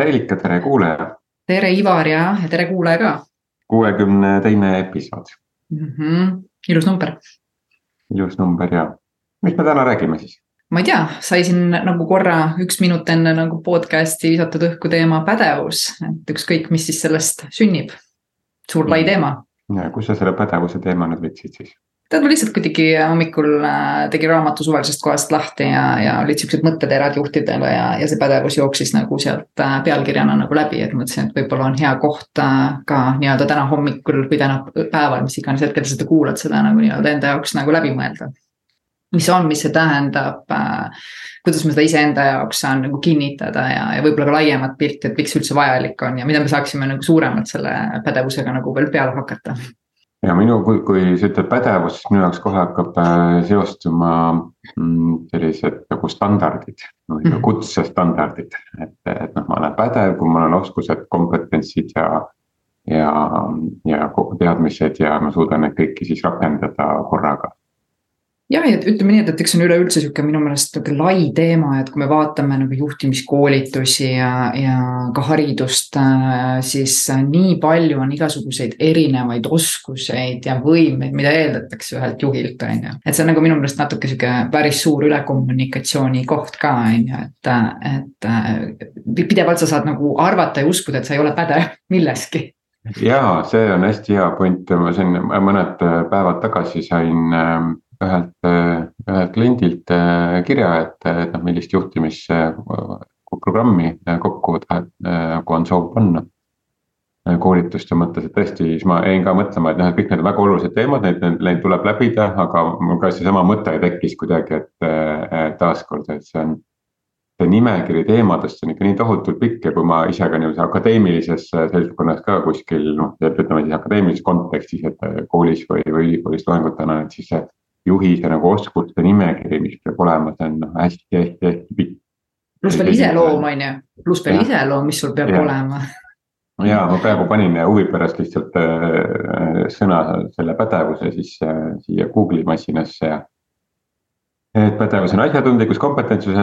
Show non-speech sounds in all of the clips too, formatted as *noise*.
tere Reelika, tere kuulaja. tere Ivar ja, ja tere kuulaja ka. kuuekümne teine episood mm. -hmm. ilus number. ilus number ja, mis me täna räägime siis? ma ei tea, sai siin nagu korra üks minut enne nagu podcast'i visatud õhku teema pädevus, et ükskõik, mis siis sellest sünnib. suur lai teema. ja kus sa selle pädevuse teema nüüd võtsid siis? Ma lihtsalt kuidagi hommikul äh, tegin raamatu suvalisest kohast lahti ja, ja olid siuksed mõtted erajuhtidele ja, ja see pädevus jooksis nagu sealt äh, pealkirjana nagu läbi, et mõtlesin, et võib-olla on hea koht äh, ka nii-öelda täna hommikul või täna päeval, mis iganes hetkel sa seda kuulad, seda nagu nii-öelda enda jaoks nagu läbi mõelda. mis on, mis see tähendab kuidas me seda iseenda jaoks saan nagu kinnitada ja, ja võib-olla ka laiemat pilti, et miks üldse vajalik on ja mida me saaksime nagu suuremalt selle pädevusega nagu veel peale hakata ja minu, kui, kui sa ütled pädevus, siis minu jaoks kohe hakkab äh, seostuma mm, sellised nagu standardid mm -hmm. kutsestandardid, et, et noh, ma olen pädev, kui mul on oskused, kompetentsid ja. ja, ja teadmised ja ma suudan neid kõiki siis rakendada korraga jah, ja ütleme nii, et, et eks see on üleüldse sihuke minu meelest sihuke lai teema, et kui me vaatame nagu juhtimiskoolitusi ja, ja ka haridust, äh, siis äh, nii palju on igasuguseid erinevaid oskuseid ja võimeid, mida eeldatakse ühelt juhilt, on ju. et see on nagu minu meelest natuke sihuke päris suur ülekommunikatsiooni koht ka, on ju, et, et äh, pidevalt sa saad nagu arvata ja uskuda, et sa ei ole pädev *laughs* milleski ja see on hästi hea point, ma siin mõned päevad tagasi sain ähm, ühelt, ühelt kliendilt äh, kirja, et, et noh, millist juhtimisprogrammi äh, kokku tahad, nagu on soov panna. koolituste mõttes, et tõesti, siis ma jäin ka mõtlema, et noh, et kõik need on väga olulised teemad, neid, neid tuleb läbida, aga mul ka seesama mõte tekkis kuidagi, et taaskord, et see on see nimekiri teemadest on ikka nii tohutult pikk ja kui ma ise ka niisuguse akadeemilises seltskonnas ka kuskil noh, ütleme siis akadeemilises kontekstis, et koolis või, või ülikoolis loengut annan, et siis see juhise nagu oskuste nimekiri, mis peab olema, see on noh hästi-hästi-hästi pikk. pluss veel iseloom on ju, pluss veel iseloom, mis sul peab ja. olema. ja ma praegu panin huvi pärast lihtsalt äh, sõna selle pädevuse siis äh, siia Google'i masinasse ja et pädevus on asjatundlikkus, kompetentsus,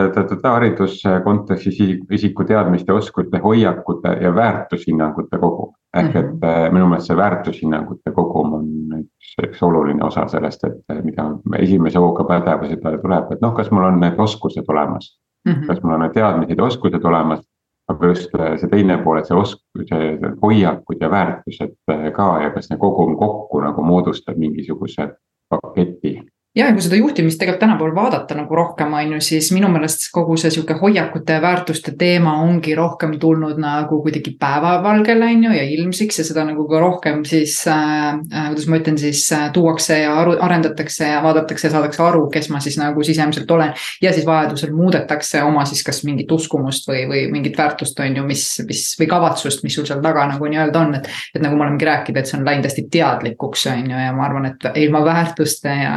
haridus kontekstis isiku teadmiste, oskuste, hoiakute ja väärtushinnangute kogum. ehk et mm -hmm. minu meelest see väärtushinnangute kogum on üks, üks oluline osa sellest, et äh, mida esimese hooga pädevuse peale tuleb, et noh, kas mul on need oskused olemas mm. -hmm. kas mul on need teadmised ja oskused olemas, aga just äh, see teine pool, et see oskus, hoiakud ja väärtused ka ja kas see kogum kokku nagu moodustab mingisuguse paketi ja, kui seda juhtimist tegelikult tänapäeval vaadata nagu rohkem, on ju, siis minu meelest kogu see sihuke hoiakute ja väärtuste teema ongi rohkem tulnud nagu kuidagi päevavalgele, on ju, ja ilmsiks ja seda nagu ka rohkem siis äh,, äh kuidas ma ütlen siis äh, tuuakse ja aru, arendatakse ja vaadatakse ja saadakse aru, kes ma siis nagu sisemiselt olen. ja siis vajadusel muudetakse oma siis kas mingit uskumust või, või mingit väärtust, on ju, mis, mis või kavatsust, mis sul seal taga nagu nii-öelda on, et. et nagu me olemegi rääkinud, et see on läinud hästi teadlikuks, on ju, ja ma arvan, et ilma väärtuste ja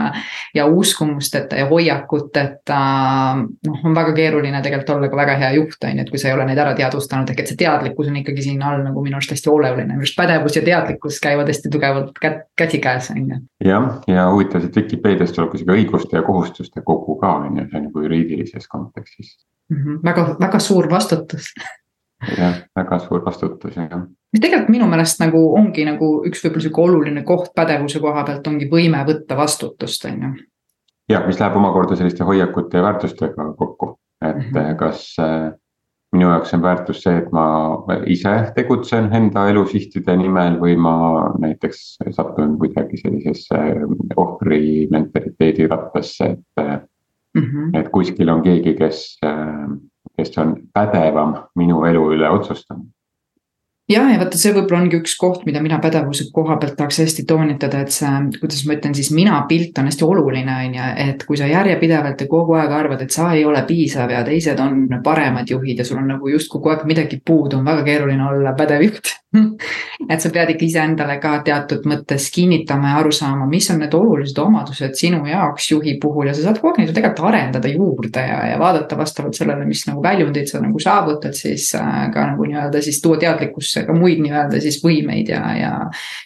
ja uskumusteta ja hoiakuteta noh, on väga keeruline tegelikult olla ka väga hea juht, on ju, et kui sa ei ole neid ära teadvustanud, ehk et see teadlikkus on ikkagi siin all nagu minu arust hästi oluline, minu arust pädevus ja teadlikkus käivad hästi tugevalt kä käsikäes, on ju. jah, ja huvitav, et Vikipeediast tuleb ka sihuke õiguste ja kohustuste kogu ka, on ju, see on nagu juriidilises kontekstis mm. -hmm. väga, väga suur vastutus jah, väga suur vastutus jah. mis tegelikult minu meelest nagu ongi nagu üks võib-olla sihuke oluline koht pädevuse koha pealt ongi võime võtta vastutust, on ju. ja mis läheb omakorda selliste hoiakute ja väärtustega kokku, et mm -hmm. kas äh, minu jaoks on väärtus see, et ma ise tegutsen enda elusihtide nimel või ma näiteks satun kuidagi sellisesse ohvri mentaliteedi rattasse, et mm. -hmm. et kuskil on keegi, kes äh, kes on pädevam minu elu üle otsustama jah, ja vaata, see võib-olla ongi üks koht, mida mina pädevuse koha pealt tahaks hästi toonitada, et see, kuidas ma ütlen siis, mina pilt on hästi oluline, on ju, et kui sa järjepidevalt ja kogu aeg arvad, et sa ei ole piisav ja teised on paremad juhid ja sul on nagu just kogu aeg midagi puudu, on väga keeruline olla pädev juht. *laughs* Et sa pead ikka iseendale ka teatud mõttes kinnitama ja aru saama, mis on need olulised omadused sinu jaoks juhi puhul ja sa saad kogu aeg neid tegelikult arendada juurde ja, ja vaadata vastavalt sellele, mis nagu väljundid sa nagu saavutad, siis äh, ka nagu nii-öelda siis tuua teadlikkusse ka muid nii-öelda siis võimeid ja, ja.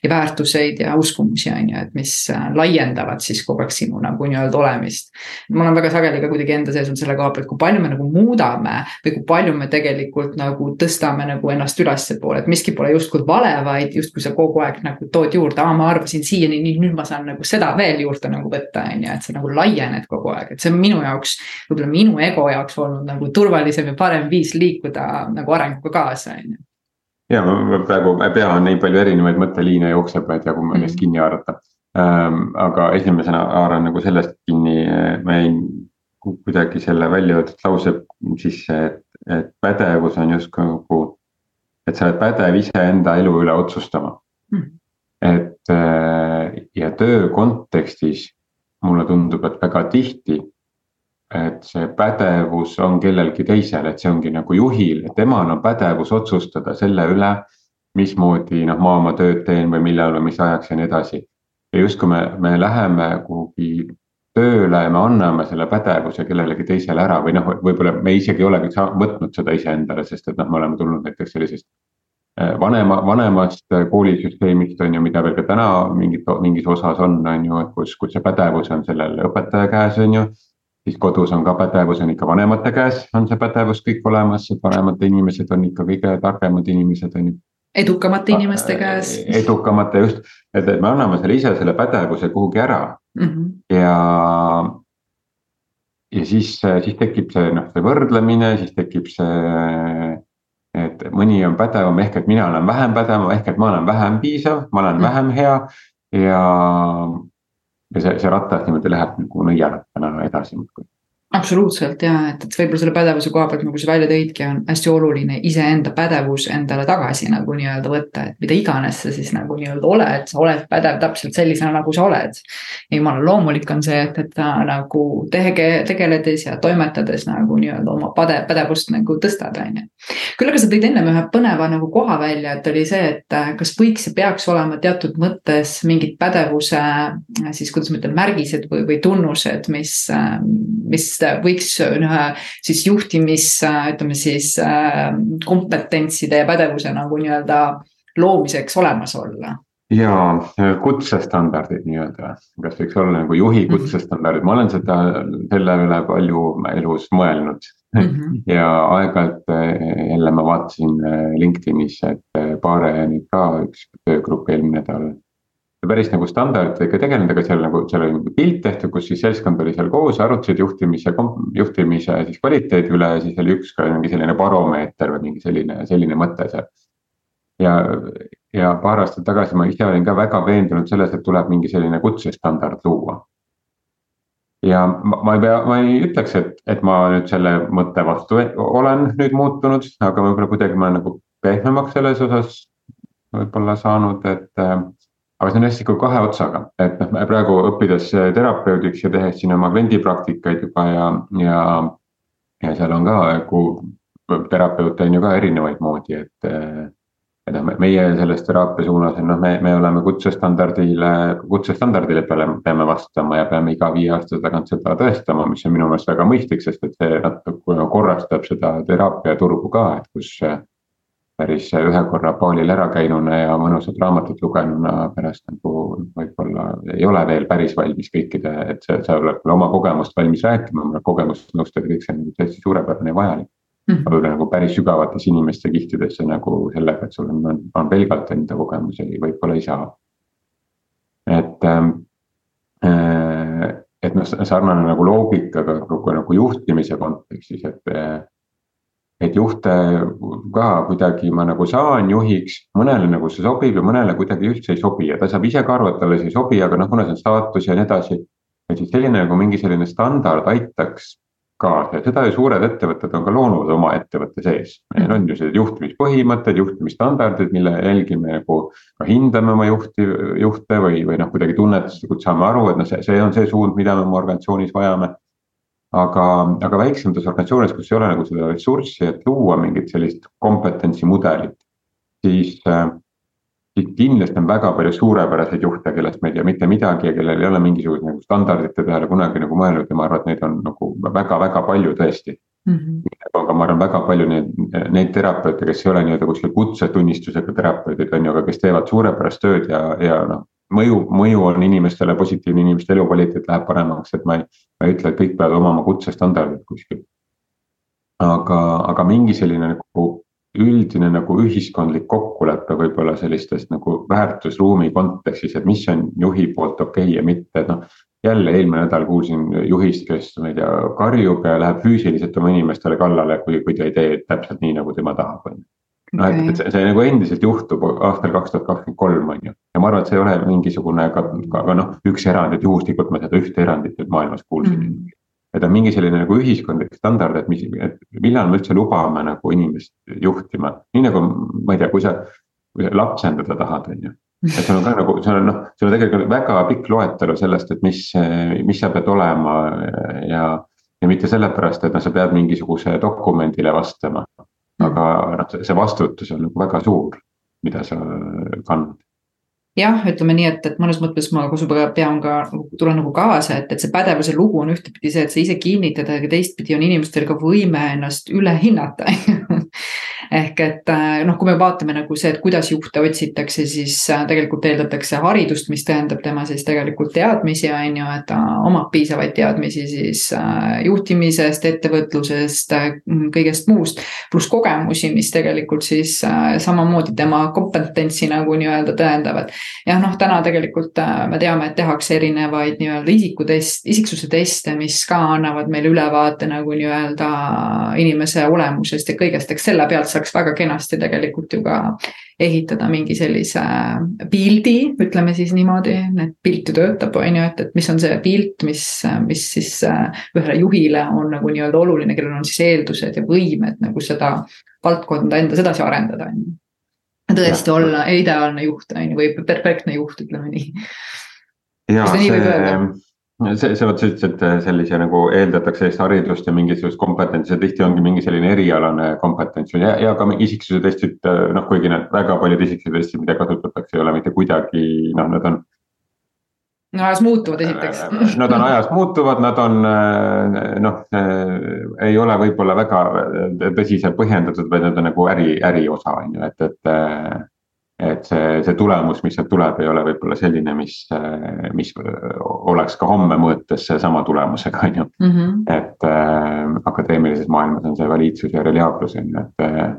ja väärtuseid ja uskumusi on ju, et mis äh, laiendavad siis kogu aeg sinu nagu nii-öelda olemist. ma olen väga sageli ka kuidagi enda sees on selle koha pealt, kui palju me nagu muudame või kui palju me tegelikult nagu tõstame nagu ennast ülespoole, et miski pole justkui vale, vaid justkui sa kogu aeg nagu tood juurde, aa ma arvasin siiani nii, nüüd ma saan nagu seda veel juurde nagu võtta, on ju, et sa nagu laiened kogu aeg, et see on minu jaoks, võib-olla minu ego jaoks olnud nagu turvalisem ja parem viis liikuda nagu arenguga kaasa, on ju ja praegu pea on nii palju erinevaid mõtteliine jookseb, ma ei tea, kui ma neist mm. kinni haarata ähm,. aga esimesena haaran nagu sellest kinni, ma jäin kuidagi selle välja öeldud lause sisse, et, et pädevus on justkui nagu. et sa oled pädev iseenda elu üle otsustama mm.. et äh, ja töö kontekstis mulle tundub, et väga tihti et see pädevus on kellelgi teisel, et see ongi nagu juhil, temal on pädevus otsustada selle üle. mismoodi noh, ma oma tööd teen või millal või mis ajaks ja nii edasi. ja justkui me, me läheme kuhugi tööle ja me anname selle pädevuse kellelegi teisele ära või noh, võib-olla me isegi ei olegi võtnud seda iseendale, sest et noh, me oleme tulnud näiteks sellisest. Eh, vanema, vanemast koolisüsteemist on ju, mida veel ka täna mingit, mingis osas on, on ju, kus, kus see pädevus on sellel õpetaja käes, on ju siis kodus on ka pädevus on ikka vanemate käes, on see pädevus kõik olemas, et vanemad inimesed on ikka kõige targemad inimesed, on ju. edukamate inimeste käes. edukamate just, et, et me anname selle ise selle pädevuse kuhugi ära mm -hmm. ja. ja siis, siis tekib see noh, see võrdlemine, siis tekib see. et mõni on pädevam, ehk et mina olen vähem pädev, ehk et ma olen vähem piisav, ma olen mm -hmm. vähem hea ja ja see, see ratas niimoodi läheb nagu nõiatab täna edasi muudkui absoluutselt ja et, et võib-olla selle pädevuse koha pealt, nagu sa välja tõidki, on hästi oluline iseenda pädevus endale tagasi nagu nii-öelda võtta, et mida iganes sa siis nagu nii-öelda oled, sa oled pädev täpselt sellisena, nagu sa oled. jumala loomulik on see, et, et nagu tege, tegeledes ja toimetades nagu nii-öelda oma päde, pädevust nagu tõstad, on ju. küll aga sa tõid ennem ühe põneva nagu koha välja, et oli see, et äh, kas võiks ja peaks olema teatud mõttes mingid pädevuse siis kuidas ma ütlen, märgised või, või tunnused, mis, äh, mis võiks ühe siis juhtimis, ütleme siis kompetentside ja pädevuse nagu nii-öelda loomiseks olemas olla ja kutsestandardid nii-öelda, kas võiks olla nagu juhi mhm. kutsestandardid, ma olen seda selle üle palju elus mõelnud mm. -hmm. *laughs* ja aeg-ajalt jälle ma vaatasin LinkedInis, et Paare ka üks töögrupp eelmine nädal päris nagu standarditega tegelenud, aga seal nagu, seal oli pilt tehtud, kus siis seltskond oli seal koos, arutasid juhtimise, juhtimise siis kvaliteedi üle ja siis oli üks ka mingi selline baromeeter või mingi selline, selline mõte seal. ja, ja paar aastat tagasi ma ise olin ka väga veendunud selles, et tuleb mingi selline kutsestandard luua. ja ma, ma ei pea, ma ei ütleks, et, et ma nüüd selle mõtte vastu olen nüüd muutunud, aga võib-olla kuidagi ma nagu pehmemaks selles osas võib-olla saanud, et aga see on hästi kui kahe otsaga, et noh, praegu õppides terapeudiks ja tehes siin oma kliendipraktikaid juba ja, ja. ja seal on ka nagu terapeute on ju ka erinevaid moodi, et. et noh, meie selles teraapia suunas on noh, me, me oleme kutsestandardile, kutsestandardile peale peame vastama ja peame iga viie aasta tagant seda tõestama, mis on minu meelest väga mõistlik, sest et see natuke korrastab seda teraapiaturgu ka, et kus päris ühe korra baalil ära käinuna ja mõnusat raamatut lugenuna pärast nagu võib-olla ei ole veel päris valmis kõikide, et sa, sa oled oma kogemust valmis rääkima, oma kogemust nõustada, kõik see on nagu täiesti suurepärane ja vajalik mm. -hmm. aga nagu päris sügavates inimeste kihtidesse nagu sellega, et sul on, on, on pelgalt enda kogemusi, võib-olla ei saa. et ähm, äh,, et noh, sarnane nagu loogikaga nagu, nagu juhtimise kontekstis, et et juhte ka kuidagi ma nagu saan juhiks, mõnele nagu see sobib ja mõnele kuidagi üldse ei sobi ja ta saab ise ka aru, et talle see ei sobi, aga noh, kuna see on staatus ja nii edasi. et siis selline nagu mingi selline standard aitaks kaasa ja seda ju suured ettevõtted on ka loonud oma ettevõtte sees. meil on ju sellised juhtimispõhimõtted, juhtimisstandardid, mille jälgi me nagu ka hindame oma juhti, juhte või, või noh, kuidagi tunnetuslikult saame aru, et noh, see, see on see suund, mida me oma organisatsioonis vajame aga, aga väiksemates organisatsioonides, kus ei ole nagu seda ressurssi, et luua mingit sellist kompetentsimudelit, siis äh, siis kindlasti on väga palju suurepäraseid juhte, kellest me ei tea mitte midagi ja kellel ei ole mingisuguse nagu standardite peale kunagi nagu mõelnud ja ma arvan, et neid on nagu väga-väga palju tõesti. mm. -hmm. aga ma arvan, väga palju neid, neid terapeute, kes ei ole nii-öelda kuskil kutsetunnistusega terapeudid, on ju, aga kes teevad suurepärast tööd ja, ja noh. mõju, mõju on inimestele positiivne, inimeste elukvaliteet läheb paremaks, et ma ei, ma ei ütle, et kõik peavad omama kutsestandardit kuskil. aga, aga mingi selline nagu üldine nagu ühiskondlik kokkulepe võib-olla sellistes nagu väärtusruumi kontekstis, et mis on juhi poolt okei okay ja mitte, et noh jälle eelmine nädal kuulsin juhist, kes ma ei tea, karjub ja läheb füüsiliselt oma inimestele kallale, kui, kui ta ei tee täpselt nii, nagu tema tahab, on ju. noh, et, et see, see nagu endiselt juhtub aastal kaks tuhat kakskümmend kolm, on ju. Ja ma arvan, et see ei ole mingisugune ka, ka noh, üks erand, et juhuslikult ma seda ühte erandit nüüd maailmas kuulsin mm. -hmm et on mingi selline nagu ühiskondlik standard, et mis, et millal me üldse lubame nagu inimest juhtima, nii nagu ma ei tea, kui sa, kui sa lapsendada tahad, on ju et sul on ka nagu, sul on noh, sul on tegelikult väga pikk loetelu sellest, et mis, mis sa pead olema ja. ja mitte sellepärast, et noh, sa pead mingisuguse dokumendile vastama. aga noh, see vastutus on nagu väga suur, mida sa kannad jah, ütleme nii, et, et mõnes mõttes ma suuga pean ka, tulen nagu kaasa, et, et see pädevuse lugu on ühtepidi see, et sa ise kinnitad, aga teistpidi on inimestel ka võime ennast üle hinnata *laughs* ehk et äh, noh, kui me vaatame nagu see, et kuidas juhte otsitakse, siis äh, tegelikult eeldatakse haridust, mis tõendab tema siis tegelikult teadmisi, on ju, et ta omab piisavaid teadmisi siis äh, juhtimisest, ettevõtlusest, kõigest muust. pluss kogemusi, mis tegelikult siis samamoodi tema kompetentsi nagu nii-öelda tõendavad. jah, noh, täna tegelikult me teame, et tehakse erinevaid nii-öelda isikutest, isiksuse teste, mis ka annavad meile ülevaate nagu nii-öelda inimese olemusest ja kõigest, eks selle pealt saaks väga kenasti tegelikult ju ka ehitada mingi sellise pildi, ütleme siis niimoodi, et pilt ju töötab, on ju, et, et mis on see pilt, mis, mis siis äh, ühele juhile on nagu nii-öelda oluline, kellel on siis eeldused ja võimed nagu seda valdkonda endas edasi arendada, on ju. tõesti ja. olla ideaalne juht, on ju, või perfektne juht, ütleme nii. kas ta nii võib öelda? See, sa vot sa ütlesid, et sellise nagu eeldatakse sellist haridust ja mingisugust kompetentsi ja tihti ongi mingi selline erialane kompetents ja, ja ka isiksuse testid, noh, kuigi need väga paljud isiksuse testid, mida kasutatakse, ei ole mitte kuidagi, noh, nad on. no ajas muutuvad esiteks Nad on ajas muutuvad, nad on noh, ei ole võib-olla väga tõsiselt põhjendatud, vaid nad on nagu äri, äriosa on ju, et, et et see, see tulemus, mis sealt tuleb, ei ole võib-olla selline, mis, mis oleks ka homme mõõtes sama tulemusega, on ju. Mhm. et äh, akadeemilises maailmas on see valiidsus ja reliaablus on ju, et äh,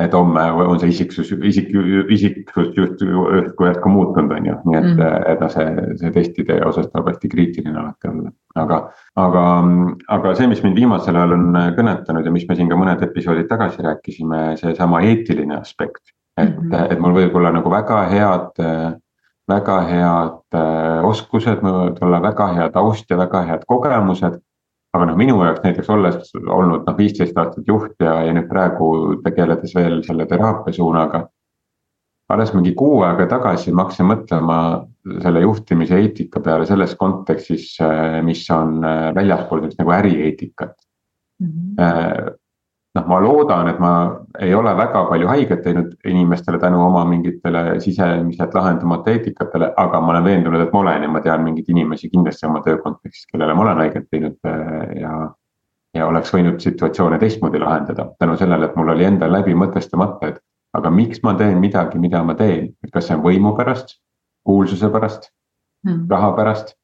et homme on see isiksus, isik, isiksus justkui järsku muutunud, on ju, nii et mm, -hmm. et noh, see, see testide osas tuleb hästi kriitiline alati olla. aga, aga, aga see, mis mind viimasel ajal on kõnetanud ja mis me siin ka mõned episoodid tagasi rääkisime, seesama eetiline aspekt et mm, -hmm. et mul võib olla nagu väga head, väga head äh, oskused, mul võivad olla väga hea taust ja väga head kogemused. aga noh, minu jaoks näiteks olles olnud noh, viisteist aastat juht ja, ja nüüd praegu tegeledes veel selle teraapia suunaga. alles mingi kuu aega tagasi ma hakkasin mõtlema selle juhtimise eetika peale selles kontekstis, äh, mis on äh, väljaspool sellist nagu ärieetikat mm. -hmm noh, ma loodan, et ma ei ole väga palju haiget teinud inimestele tänu oma mingitele sisemiselt lahendamata eetikatele, aga ma olen veendunud, et ma olen ja ma tean mingeid inimesi kindlasti oma töö kontekstis, kellele ma olen haiget teinud äh, ja. ja oleks võinud situatsioone teistmoodi lahendada tänu sellele, et mul oli endal läbi mõtestamata, et aga miks ma teen midagi, mida ma teen, et kas see on võimu pärast, kuulsuse pärast mm., raha pärast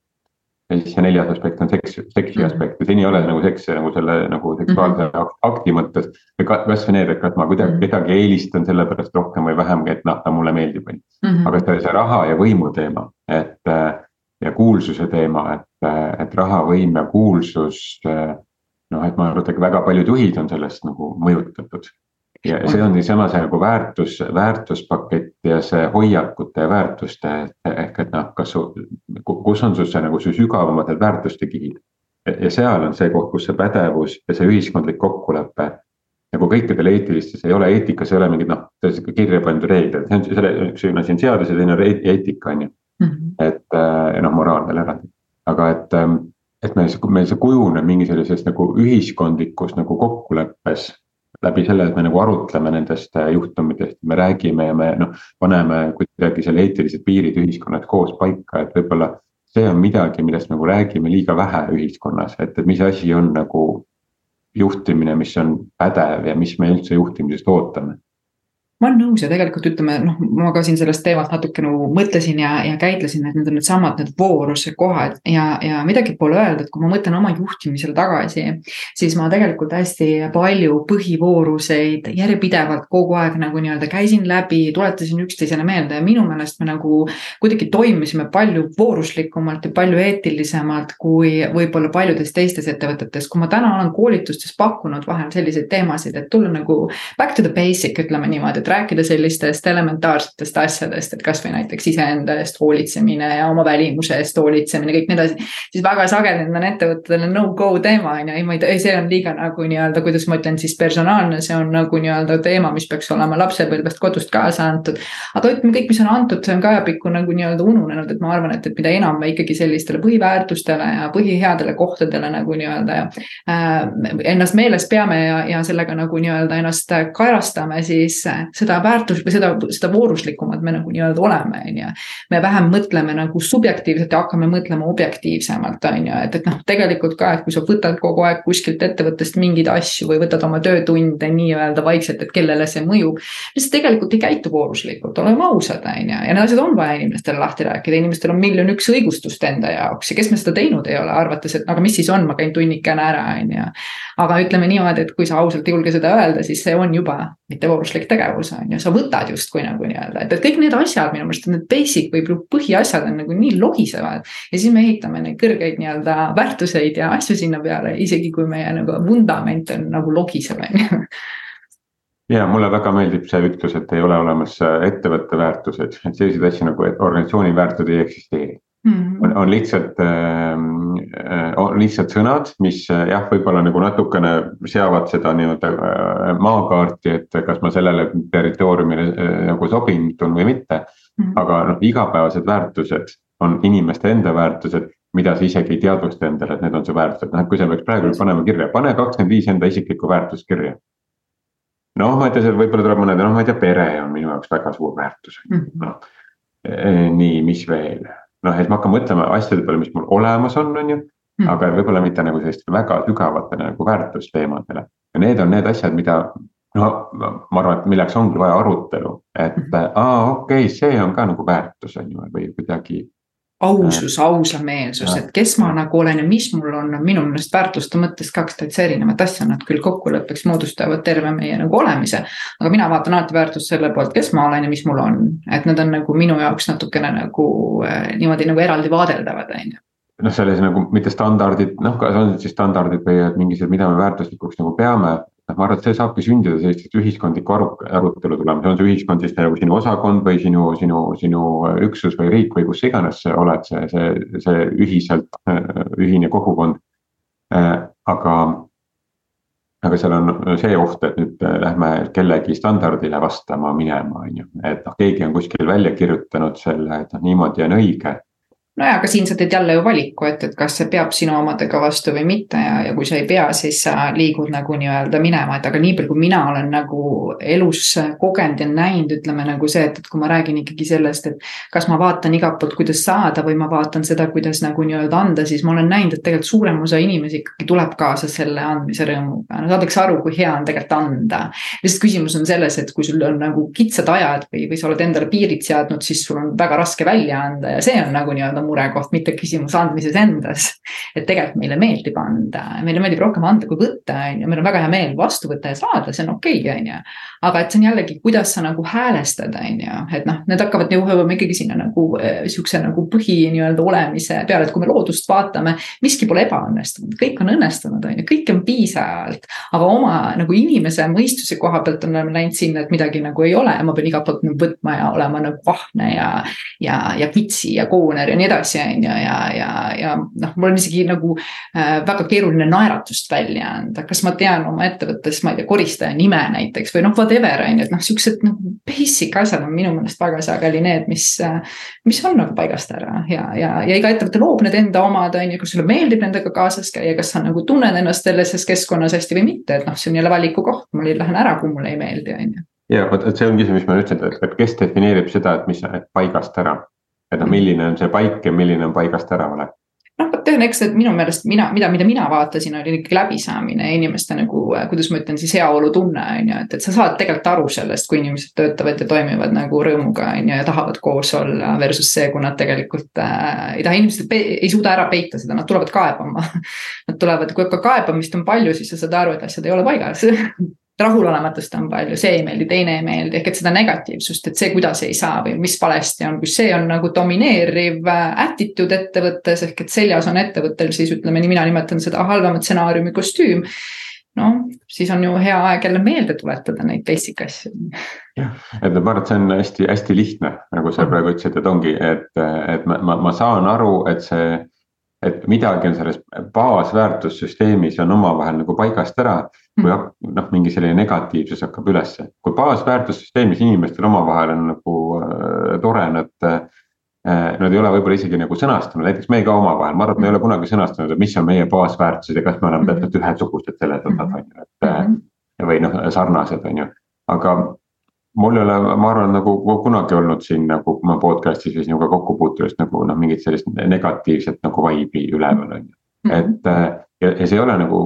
ja siis see neljas aspekt on seks, seksi mhm. aspekt ja siin ei ole nagu seks nagu selle nagu seksuaalse mm -hmm. akti mõttes. või kasvõi need, et kas ma kuidagi -hmm. kedagi eelistan sellepärast rohkem või vähem, et noh, ta mulle meeldib, on ju. Mhm. aga see, see raha ja võimu teema, et ja kuulsuse teema, et, et raha, võim ja kuulsus. noh, et ma arvan, et väga paljud juhid on sellest nagu mõjutatud ja see on niisama see nagu väärtus, väärtuspakett ja see hoiakute ja väärtuste ehk et noh, kas su, kus on sul see nagu su sügavamad need väärtuste kihid. ja seal on see koht, kus see pädevus ja see ühiskondlik kokkulepe. nagu kõikidel eetilistes ei ole eetikas ei ole mingid noh, kirja pandud reeglid, see on selle, üks asi on seadus ja teine on eetika on ju. Mhm. et äh, noh, moraal veel eraldi, aga et ähm, et meil see, meil see kujuneb mingi sellises nagu ühiskondlikus nagu kokkuleppes läbi selle, et me nagu arutleme nendest äh, juhtumitest, me räägime ja me noh, paneme kuidagi selle eetilised piirid ühiskonnas koos paika, et võib-olla. see on midagi, millest nagu räägime liiga vähe ühiskonnas, et, et mis asi on nagu juhtimine, mis on pädev ja mis me üldse juhtimisest ootame ma olen nõus ja tegelikult ütleme, noh, ma ka siin sellest teemast natuke nagu mõtlesin ja, ja käitlesin, et need on needsamad need vooruse kohad ja, ja midagi pole öelda, et kui ma mõtlen oma juhtimisele tagasi, siis ma tegelikult hästi palju põhivooruseid järjepidevalt kogu aeg nagu nii-öelda käisin läbi, tuletasin üksteisele meelde ja minu meelest me nagu kuidagi toimisime palju vooruslikumalt ja palju eetilisemalt kui võib-olla paljudes teistes ettevõtetes. kui ma täna olen koolitustes pakkunud vahel selliseid teemasid, et tulla nagu back to the basic, ütleme niimoodi, et rääkida sellistest elementaarsetest asjadest, et kasvõi näiteks iseenda eest hoolitsemine ja oma välimuse eest hoolitsemine, kõik nii edasi. siis väga sageli on ettevõtetele no-go teema on ju, ei ma ei tea, see on liiga nagu nii-öelda, kuidas ma ütlen siis personaalne, see on nagu nii-öelda teema, mis peaks olema lapsepõlvest kodust kaasa antud. aga ütleme kõik, mis on antud, see on ka ajapikku nagu nii-öelda ununenud, et ma arvan, et, et mida enam me ikkagi sellistele põhiväärtustele ja põhiheadele kohtadele nagu nii-öelda äh, ennast meeles peame ja, ja sellega nagu nii-öelda ennast kaerastame, siis seda väärtust või seda, seda vooruslikumad me nagu nii-öelda oleme, on ju. me vähem mõtleme nagu subjektiivselt ja hakkame mõtlema objektiivsemalt, on ju, et, et noh, tegelikult ka, et kui sa võtad kogu aeg kuskilt ettevõttest mingeid asju või võtad oma töötunde nii-öelda vaikselt, et kellele see mõjub. siis tegelikult ei käitu vooruslikult, oleme ausad, on ju, ja need asjad on vaja inimestele lahti rääkida, inimestel on miljon üks õigustust enda jaoks ja kes me seda teinud ei ole, arvates, et aga mis siis on, ma käin tunnikene ära, on ju. aga ütleme niimoodi, et kui sa ausalt ei julge seda öelda, siis see on juba mittevooruslik tegevus on ju, sa võtad justkui nagu nii-öelda, et, et kõik need asjad minu meelest need basic või põhiasjad on nagu nii lohisevad. ja siis me ehitame neid kõrgeid nii-öelda väärtuseid ja asju sinna peale, isegi kui meie nagu vundament on nagu lohisev, on ju ja mulle väga meeldib see ütlus, et ei ole olemas ettevõtte väärtused, et selliseid asju nagu organisatsiooni väärtused ei eksisteeri. On, on lihtsalt äh,, on lihtsalt sõnad, mis äh, jah, võib-olla nagu natukene seavad seda nii-öelda äh, maakaarti, et kas ma sellele territooriumile äh, nagu sobitun või mitte mm. -hmm. aga noh, igapäevased väärtused on inimeste enda väärtused, mida sa isegi ei teadvusta endale, et need on su väärtused, noh et kui sa peaks praegu panema kirja, pane kakskümmend viis enda isiklikku väärtust kirja noh, ma ütlen, et võib-olla tuleb mõned, noh, ma ei tea, pere on minu jaoks väga suur väärtus mm, -hmm. noh. nii, mis veel, noh, et ma hakkan mõtlema asjade peale, mis mul olemas on, on ju mm.. aga võib-olla mitte nagu sellistele väga sügavatele nagu väärtusteemadele. Ja need on need asjad, mida no ma arvan, et milleks ongi vaja arutelu, et mm aa, okei okay,, see on ka nagu väärtus on ju, või kuidagi ausus, ausameelsus, et kes ma nagu olen ja mis mul on, on minu meelest väärtuste mõttes kaks täitsa erinevat asja, nad küll kokkuleppeks moodustavad terve meie nagu olemise. aga mina vaatan alati väärtust selle poolt, kes ma olen ja mis mul on, et need on nagu minu jaoks natukene nagu äh, niimoodi nagu eraldi vaadeldavad, on ju. Noh, selles nagu mitte standardid, noh, kas on siis standardid või mingisugused, mida me väärtuslikuks nagu peame, noh, ma arvan, et see saabki sündida sellistest ühiskondliku aru, arutelu tulemus, on see ühiskond siis nagu sinu osakond või sinu, sinu, sinu üksus või riik või kus iganes sa oled, see, see, see ühiselt, ühine kogukond. aga, aga seal on see oht, et nüüd lähme kellegi standardile vastama minema, on ju, et noh, keegi on kuskil välja kirjutanud selle, et noh, niimoodi on õige nojah, aga siin sa teed jälle ju valiku, et, et kas see peab sinu omadega vastu või mitte ja, ja kui sa ei pea, siis sa liigud nagu nii-öelda minema, et aga nii palju, kui mina olen nagu elus kogenud ja näinud, ütleme nagu see, et, et kui ma räägin ikkagi sellest, et kas ma vaatan igalt poolt, kuidas saada või ma vaatan seda, kuidas nagu nii-öelda anda, siis ma olen näinud, et tegelikult suurem osa inimesi ikkagi tuleb kaasa selle andmise rõõmuga. no saadakse aru, kui hea on tegelikult anda. lihtsalt küsimus on selles, et kui sul on nagu kitsad ajad või, või sa oled endale piirid seadnud, siis sul on väga raske välja anda ja see on nagu nii-öelda murekoht, mitte küsimus andmises endas. et tegelikult meile meeldib anda, meile meeldib rohkem anda kui võtta, on ju, meil on väga hea meel vastu võtta ja saada, see on okei okay,, on ju. aga et see on jällegi, kuidas sa nagu häälestad, on ju, et noh, need hakkavad jõuama ikkagi sinna nagu äh, sihukese nagu põhi nii-öelda olemise peale, et kui me loodust vaatame, miski pole ebaõnnestunud, kõik on õnnestunud, on ju, kõike on piisavalt. aga oma nagu inimese mõistuse koha pealt oleme läinud sinna, et midagi nagu ei ole. Ma pean igalt poolt võtma ja olema nagu ahne ja, ja, ja kitsi ja kooner ja nii edasi, on ju, ja, ja, ja noh, mul on isegi nagu äh, väga keeruline naeratust välja anda, kas ma tean oma ettevõttes, ma ei tea, koristaja nime näiteks või noh, whatever on ju, et noh, siuksed nagu basic asjad on minu meelest väga sageli need, mis, äh, mis on nagu paigast ära. Ja, ja, ja iga ettevõte loob need enda omad, on ju, kas sulle meeldib nendega kaasas käia, kas sa nagu tunned ennast selles keskkonnas hästi või mitte, et noh, see on jälle valiku koht, mul ei lähe ära, kui mulle ei meeldi, on ju. Ja vot, et see ongi see, mis ma ütlesin, et kes defineerib seda, et mis paigast ära. Et noh, milline on see paik ja milline on paigast ära olek noh, vot eks see minu meelest mina, mida, mida mina vaatasin, oli ikkagi läbisaamine ja inimeste nagu, kuidas ma ütlen siis heaolutunne on ju, et, et sa saad tegelikult aru sellest, kui inimesed töötavad ja toimivad nagu rõõmuga on ju ja tahavad koos olla. Versus see, kui nad tegelikult äh, ei taha, inimesed ei suuda ära peita seda, nad tulevad kaebama. *laughs* Nad tulevad, kui ka kaebamist on palju, siis sa saad aru, et asjad ei ole paigas *laughs* rahulolematust on palju, see ei meeldi, teine ei meeldi, ehk et seda negatiivsust, et see, kuidas ei saa või mis valesti on, kui see on nagu domineeriv äh, attitude ettevõttes ehk et seljas on ettevõttel siis ütleme nii, mina nimetan seda halvema stsenaariumi kostüüm. noh, siis on ju hea aeg jälle meelde tuletada neid basic asju. jah, et ma arvan, et see on hästi-hästi lihtne, nagu sa praegu ütlesid, et ongi, et, et ma, ma, ma saan aru, et see et midagi on selles baasväärtussüsteemis on omavahel nagu paigast ära. kui mm. noh, mingi selline negatiivsus hakkab ülesse, kui baasväärtussüsteemis inimestel omavahel on nagu äh, tore, nad äh,. Nad ei ole võib-olla isegi nagu sõnastanud, näiteks me ka omavahel, ma arvan, et me ei ole kunagi sõnastanud, et mis on meie baasväärtused ja kas me oleme täpselt ühesugused selles osas on ju, et äh,. või noh, sarnased, on ju, aga mul ei ole, ma arvan, nagu kunagi olnud siin nagu ma podcast'is või sinuga kokkupuutudes nagu noh, mingit sellist negatiivset nagu vibe'i üleval on ju. Mhm. et äh, ja, ja see ei ole nagu.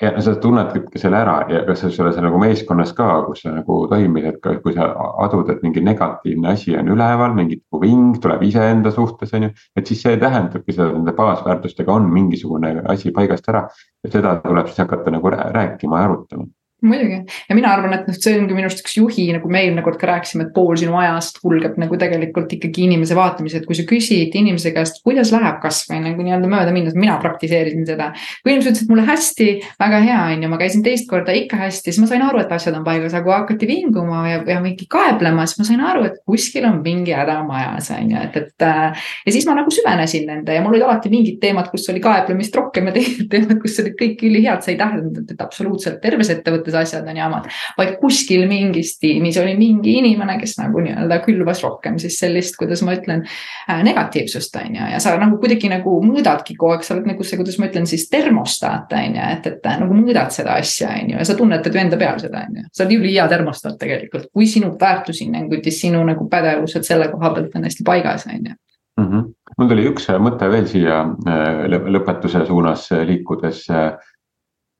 ja sa tunnedki selle ära ja kas sa selles nagu meeskonnas ka, kus sa nagu toimid, et ka, kui sa adud, et mingi negatiivne asi on üleval, mingi nagu ving tuleb iseenda suhtes, on ju. et siis see tähendabki seda, nende baasväärtustega on mingisugune asi paigast ära ja seda tuleb siis hakata nagu rääkima ja arutama muidugi ja mina arvan, et noh, see ongi minu arust üks juhi, nagu me eelmine kord ka rääkisime, et pool sinu ajast kulgeb nagu tegelikult ikkagi inimese vaatamise, et kui sa küsid inimese käest, kuidas läheb kasvõi nagu nii-öelda mööda minnes, mina praktiseerisin seda. kui inimesed ütlesid mulle hästi, väga hea on ju, ma käisin teist korda ikka hästi, siis ma sain aru, et asjad on paigas, aga kui hakati vinguma ja, ja mingi kaeblema, siis ma sain aru, et kuskil on mingi häda majas on ju, et, et. Äh, ja siis ma nagu süvenesin nende ja mul olid alati mingid teemad, kus oli kaeblemist rohkem ja teised teemad, kus olid kõik ülihead, see ei tähendanud, et absoluutselt terves ettevõttes mõttes asjad on jamad. vaid kuskil mingis tiimis oli mingi inimene, kes nagu nii-öelda külvas rohkem siis sellist, kuidas ma ütlen äh,, negatiivsust on ju, ja sa nagu kuidagi nagu mõõdadki kogu aeg, sa oled nagu see, kuidas ma ütlen siis termostaat on ju, et, et nagu mõõdad seda asja on ju ja sa tunnetad ju enda peal seda on ju. sa oled ülihea termostaat tegelikult, kui sinu väärtushinnangud ja sinu nagu pädevused selle koha pealt on hästi paigas, on ju mm. -hmm. mul tuli üks mõte veel siia äh, lõpetuse suunas liikudes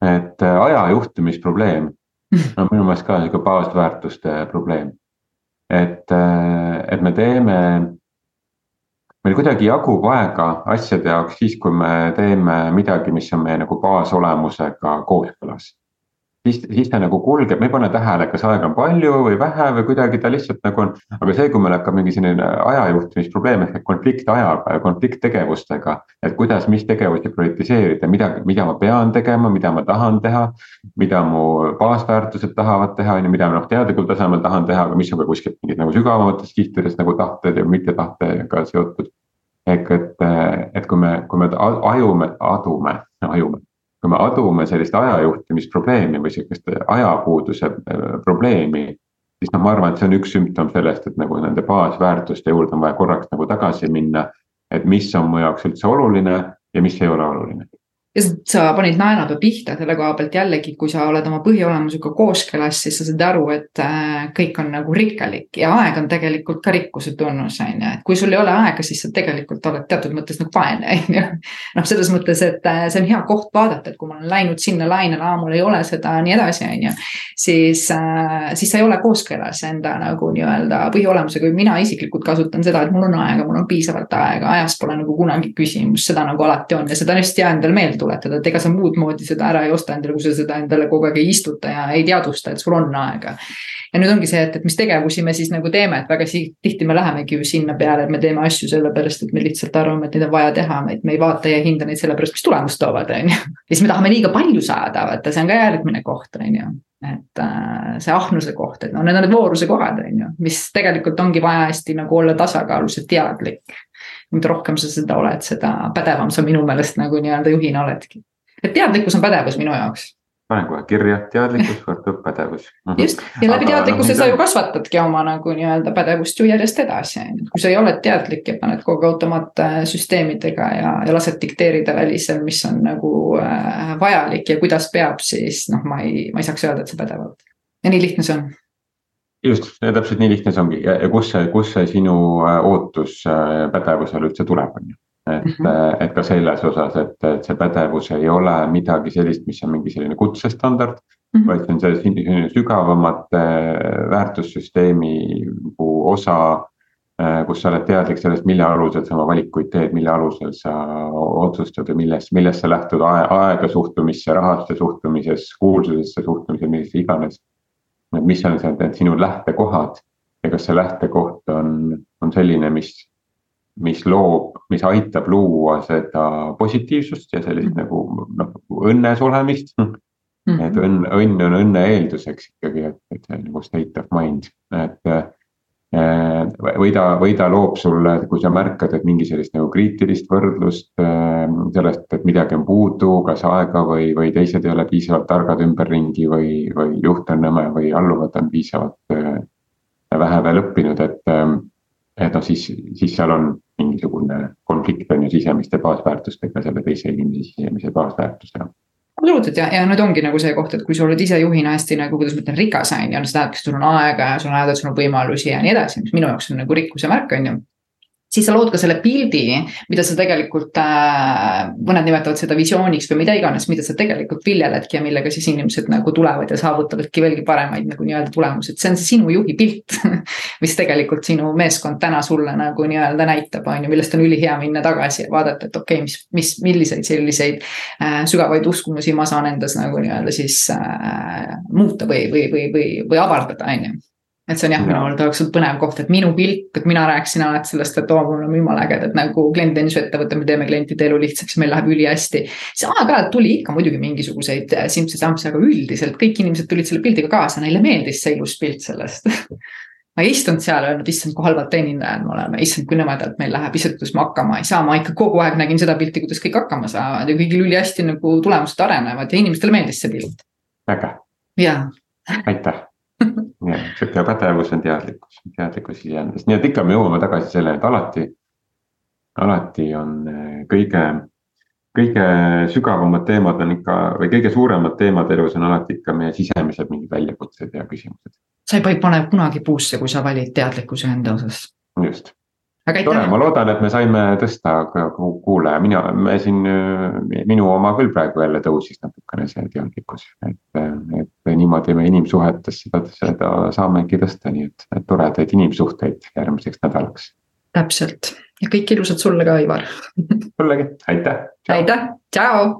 et äh, aja juhtimisprobleem *laughs* on minu meelest ka sihuke baasväärtuste probleem. et, äh, et me teeme, meil kuidagi jagub aega asjade jaoks siis, kui me teeme midagi, mis on meie nagu baasolemusega kooskõlas siis, siis ta nagu kulgeb, me ei pane tähele, kas aega on palju või vähe või kuidagi ta lihtsalt nagu on. aga see, kui meil hakkab mingi selline ajajuhtimisprobleem ehk konflikt ajaga ja konflikt tegevustega. et kuidas, mis tegevusi prioritiseerida, mida, mida ma pean tegema, mida ma tahan teha. mida mu baasväärtused tahavad teha, on ju, mida ma noh teadlikul tasemel tahan teha, aga mis on ka kuskilt mingid nagu sügavamates kihtides nagu tahted ja mittetahtega seotud. ehk et, et kui me, kui me ajume, adume, ajume kui me adume sellist ajajuhtimisprobleemi või sihukest ajapuuduse äh, probleemi. siis noh, ma arvan, et see on üks sümptom sellest, et nagu nende baasväärtuste juurde on vaja korraks nagu tagasi minna. et mis on mu jaoks üldse oluline ja mis ei ole oluline ja sa panid naelapea pihta selle koha pealt jällegi, kui sa oled oma põhiolemusega kooskõlas, siis sa saad aru, et äh, kõik on nagu rikkalik ja aeg on tegelikult ka rikkuse tunnus, on ju, et kui sul ei ole aega, siis sa tegelikult oled teatud mõttes nagu vaene, *laughs* on ju. noh, selles mõttes, et äh, see on hea koht vaadata, et kui ma olen läinud sinna lainele, aa, mul ei ole seda, nii edasi, on ju. siis, äh, siis sa ei ole kooskõlas enda nagu nii-öelda põhiolemusega, mina isiklikult kasutan seda, et mul on aega, mul on piisavalt aega, ajast pole nagu kunagi küsimus, seda nagu alati on ja seda on hästi hea endale meelde tuletada, et ega sa muud moodi seda ära ei osta endale, kui sa seda endale kogu aeg ei istuta ja ei teadvusta, et sul on aega. ja nüüd ongi see, et, et mis tegevusi me siis nagu teeme, et väga tihti me lähemegi ju sinna peale, et me teeme asju sellepärast, et me lihtsalt arvame, et neid on vaja teha, et me ei vaata ja ei hinda neid sellepärast, mis tulemust toovad, on ju. ja siis me tahame liiga palju saada, vaata, see on ka järgmine koht, on ju et äh, see ahnuse koht, et no need on need vooruse kohad, on ju, mis tegelikult ongi vaja hästi nagu olla tasakaalus ja teadlik mida rohkem sa seda oled, seda pädevam sa minu meelest nagu nii-öelda juhina oledki. et teadlikkus on pädevus minu jaoks. panen kohe kirja, teadlikkus võrdub pädevus. Mhm. just, ja läbi teadlikkuse sa ju kasvatadki oma nagu nii-öelda pädevust ju järjest edasi, on ju. kui sa ei ole teadlik ja paned kogu aeg automaatsüsteemidega ja, ja lased dikteerida välisel, mis on nagu äh, vajalik ja kuidas peab, siis noh, ma ei, ma ei saaks öelda, et sa pädev oled. ja nii lihtne see on just, täpselt nii lihtne see ongi ja, ja kus see, kus see sinu äh, ootus äh, pädevusele üldse tuleb, on ju. et mm, -hmm. et ka selles osas, et, et see pädevus ei ole midagi sellist, mis on mingi selline kutsestandard mm. -hmm. vaid see on selline sügavamate väärtussüsteemi nagu osa kus sa oled teadlik sellest, mille alusel sa oma valikuid teed, mille alusel sa otsustad ja millest, millest sa lähtud aega suhtumisse, rahasse suhtumises, kuulsusesse suhtumises, millesse iganes. Et mis on see, need sinu lähtekohad ja kas see lähtekoht on, on selline, mis, mis loob, mis aitab luua seda positiivsust ja sellist mm -hmm. nagu noh, õnnes olemist mm. -hmm. et õnn, õnn on õnne eelduseks ikkagi, et, et see nagu state of mind, et või ta, või ta loob sulle, kui sa märkad, et mingi sellist nagu kriitilist võrdlust äh, sellest, et midagi on puudu, kas aega või, või teised ei ole piisavalt targad ümberringi või, või juht on nõme või alluvad on piisavalt äh, vähe veel õppinud, et. et noh, siis, siis seal on mingisugune konflikt on ju sisemiste baasväärtustega, selle teise inimese sisemise baasväärtusega absoluutselt ja, ja nüüd ongi nagu see koht, et kui sa oled ise juhina hästi nagu, kuidas ma ütlen, rikas on ju, see tähendab, et sul on aega ja sul on, sul on võimalusi ja nii edasi, mis minu jaoks on nagu rikkuse märk, on ju siis sa lood ka selle pildi, mida sa tegelikult äh,, mõned nimetavad seda visiooniks või mida iganes, mida sa tegelikult viljeledki ja millega siis inimesed nagu tulevad ja saavutavadki veelgi paremaid nagu nii-öelda tulemusi, et see on see sinu juhi pilt *laughs* mis tegelikult sinu meeskond täna sulle nagu nii-öelda näitab, on ju, millest on ülihea minna tagasi ja vaadata, et okei okay,, mis, mis, milliseid selliseid äh, sügavaid uskumusi ma saan endas nagu nii-öelda siis äh, muuta või, või, või, või, või avardada, on ju et see on jah, minu arvates oleks põnev koht, et minu pilk, et mina rääkisin alati sellest, et oo, mul on jumala ägedad nagu klienditeenindusettevõte, me teeme klientide elu lihtsaks, meil läheb ülihästi. siis aeg-ajalt tuli ikka muidugi mingisuguseid äh, simpsi-sampsi, aga üldiselt kõik inimesed tulid selle pildiga kaasa, neile meeldis see ilus pilt sellest *laughs* ma ei istunud seal ja öelnud, issand, kui halvad teenindajad me oleme, issand, kui nõmedalt meil läheb, issand, kuidas me hakkama ei saa, ma ikka kogu aeg nägin seda pilti, kuidas kõik hakkama saavad ja kõigil ülihästi nagu tulemused arenevad ja inimestele meeldis see pilt. äge. jaa. aitäh sihuke pädevus on teadlikkus, teadlikkus iseendast, nii et ikka me jõuame tagasi selleni, et alati, alati on eh, kõige, kõige sügavamad teemad on ikka või kõige suuremad teemad elus on alati ikka meie sisemised mingid väljakutsed ja küsimused. sa ei pane kunagi puusse, kui sa valid teadlikkuse enda osas. just tore, ma loodan, et me saime tõsta kuulaja, mina, me siin, minu oma küll praegu jälle tõusis natukene see teadlikkus, et, et niimoodi me inimsuhetes seda, seda saamegi tõsta, nii et, et toredaid inimsuhteid järgmiseks nädalaks. täpselt. Ja kõike ilusat sulle ka, Ivar. Sullegi, aitäh. aitäh, tšau.